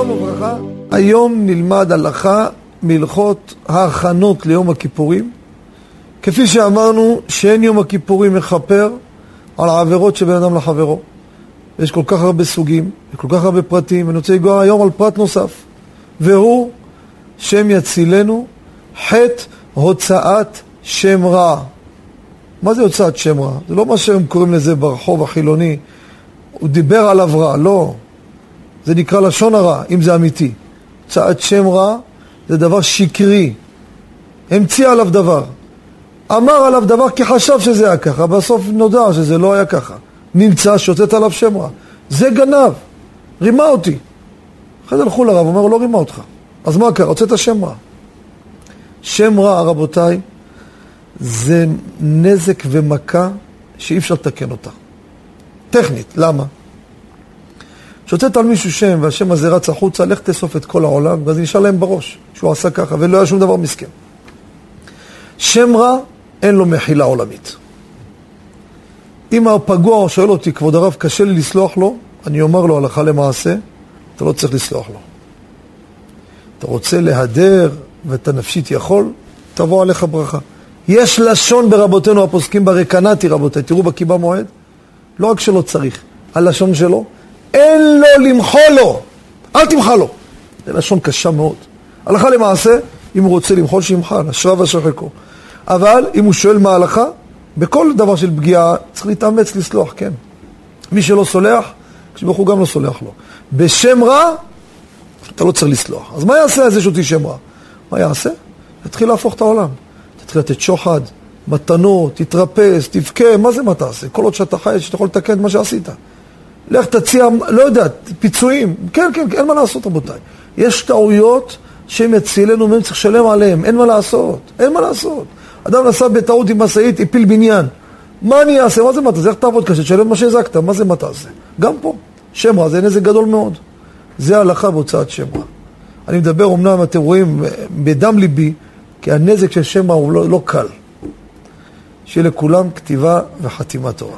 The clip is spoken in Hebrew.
שלום וברכה. היום נלמד הלכה מהלכות ההכנות ליום הכיפורים. כפי שאמרנו, שאין יום הכיפורים מכפר על העבירות שבין אדם לחברו. יש כל כך הרבה סוגים וכל כך הרבה פרטים, ואני רוצה לגוע היום על פרט נוסף, והוא שם יצילנו, חטא הוצאת שם רע. מה זה הוצאת שם רע? זה לא מה שהם קוראים לזה ברחוב החילוני, הוא דיבר עליו רע, לא. זה נקרא לשון הרע, אם זה אמיתי. הוצאת שם רע זה דבר שקרי. המציא עליו דבר. אמר עליו דבר כי חשב שזה היה ככה, בסוף נודע שזה לא היה ככה. נמצא שהוצאת עליו שם רע. זה גנב, רימה אותי. אחרי זה הלכו לרב, אומר, לא רימה אותך. אז מה קרה? הוצאת שם רע. שם רע, רבותיי, זה נזק ומכה שאי אפשר לתקן אותה. טכנית, למה? כשהוצאת על מישהו שם והשם הזה רץ החוצה, לך תאסוף את כל העולם, ואז נשאר להם בראש שהוא עשה ככה ולא היה שום דבר מסכן. שם רע, אין לו מחילה עולמית. אם הפגוע שואל אותי, כבוד הרב, קשה לי לסלוח לו, אני אומר לו הלכה למעשה, אתה לא צריך לסלוח לו. אתה רוצה להדר ואתה נפשית יכול, תבוא עליך ברכה. יש לשון ברבותינו הפוסקים ברקנתי, רבותיי, תראו בקיבה מועד, לא רק שלא צריך, הלשון שלו, אין לו למחול לו, אל תמחל לו. זה לשון קשה מאוד. הלכה למעשה, אם הוא רוצה למחול, שימחל, אשריו אשר חלקו. אבל אם הוא שואל מה ההלכה, בכל דבר של פגיעה צריך להתאמץ לסלוח, כן. מי שלא סולח, כשברוך הוא גם לא סולח לו. בשם רע, אתה לא צריך לסלוח. אז מה יעשה איזה שותי שם רע? מה יעשה? יתחיל להפוך את העולם. תתחיל לתת שוחד, מתנות, תתרפס, תבכה, מה זה מה תעשה? כל עוד שאתה חי, שאתה יכול לתקן את מה שעשית. לך תציע, לא יודע, פיצויים. כן, כן, אין מה לעשות רבותיי. יש טעויות שהם יצילנו והם צריך לשלם עליהם, אין מה לעשות, אין מה לעשות. אדם נסע בטעות עם משאית, הפיל בניין. מה אני אעשה? מה זה מה תעשה? איך תעבוד קשה? תשלם מה שהזקת, מה זה מה תעשה? גם פה, שם רע זה נזק גדול מאוד. זה ההלכה בהוצאת שם רע. אני מדבר, אמנם אתם רואים, בדם ליבי, כי הנזק של שם רע הוא לא, לא קל. שיהיה לכולם כתיבה וחתימה טובה.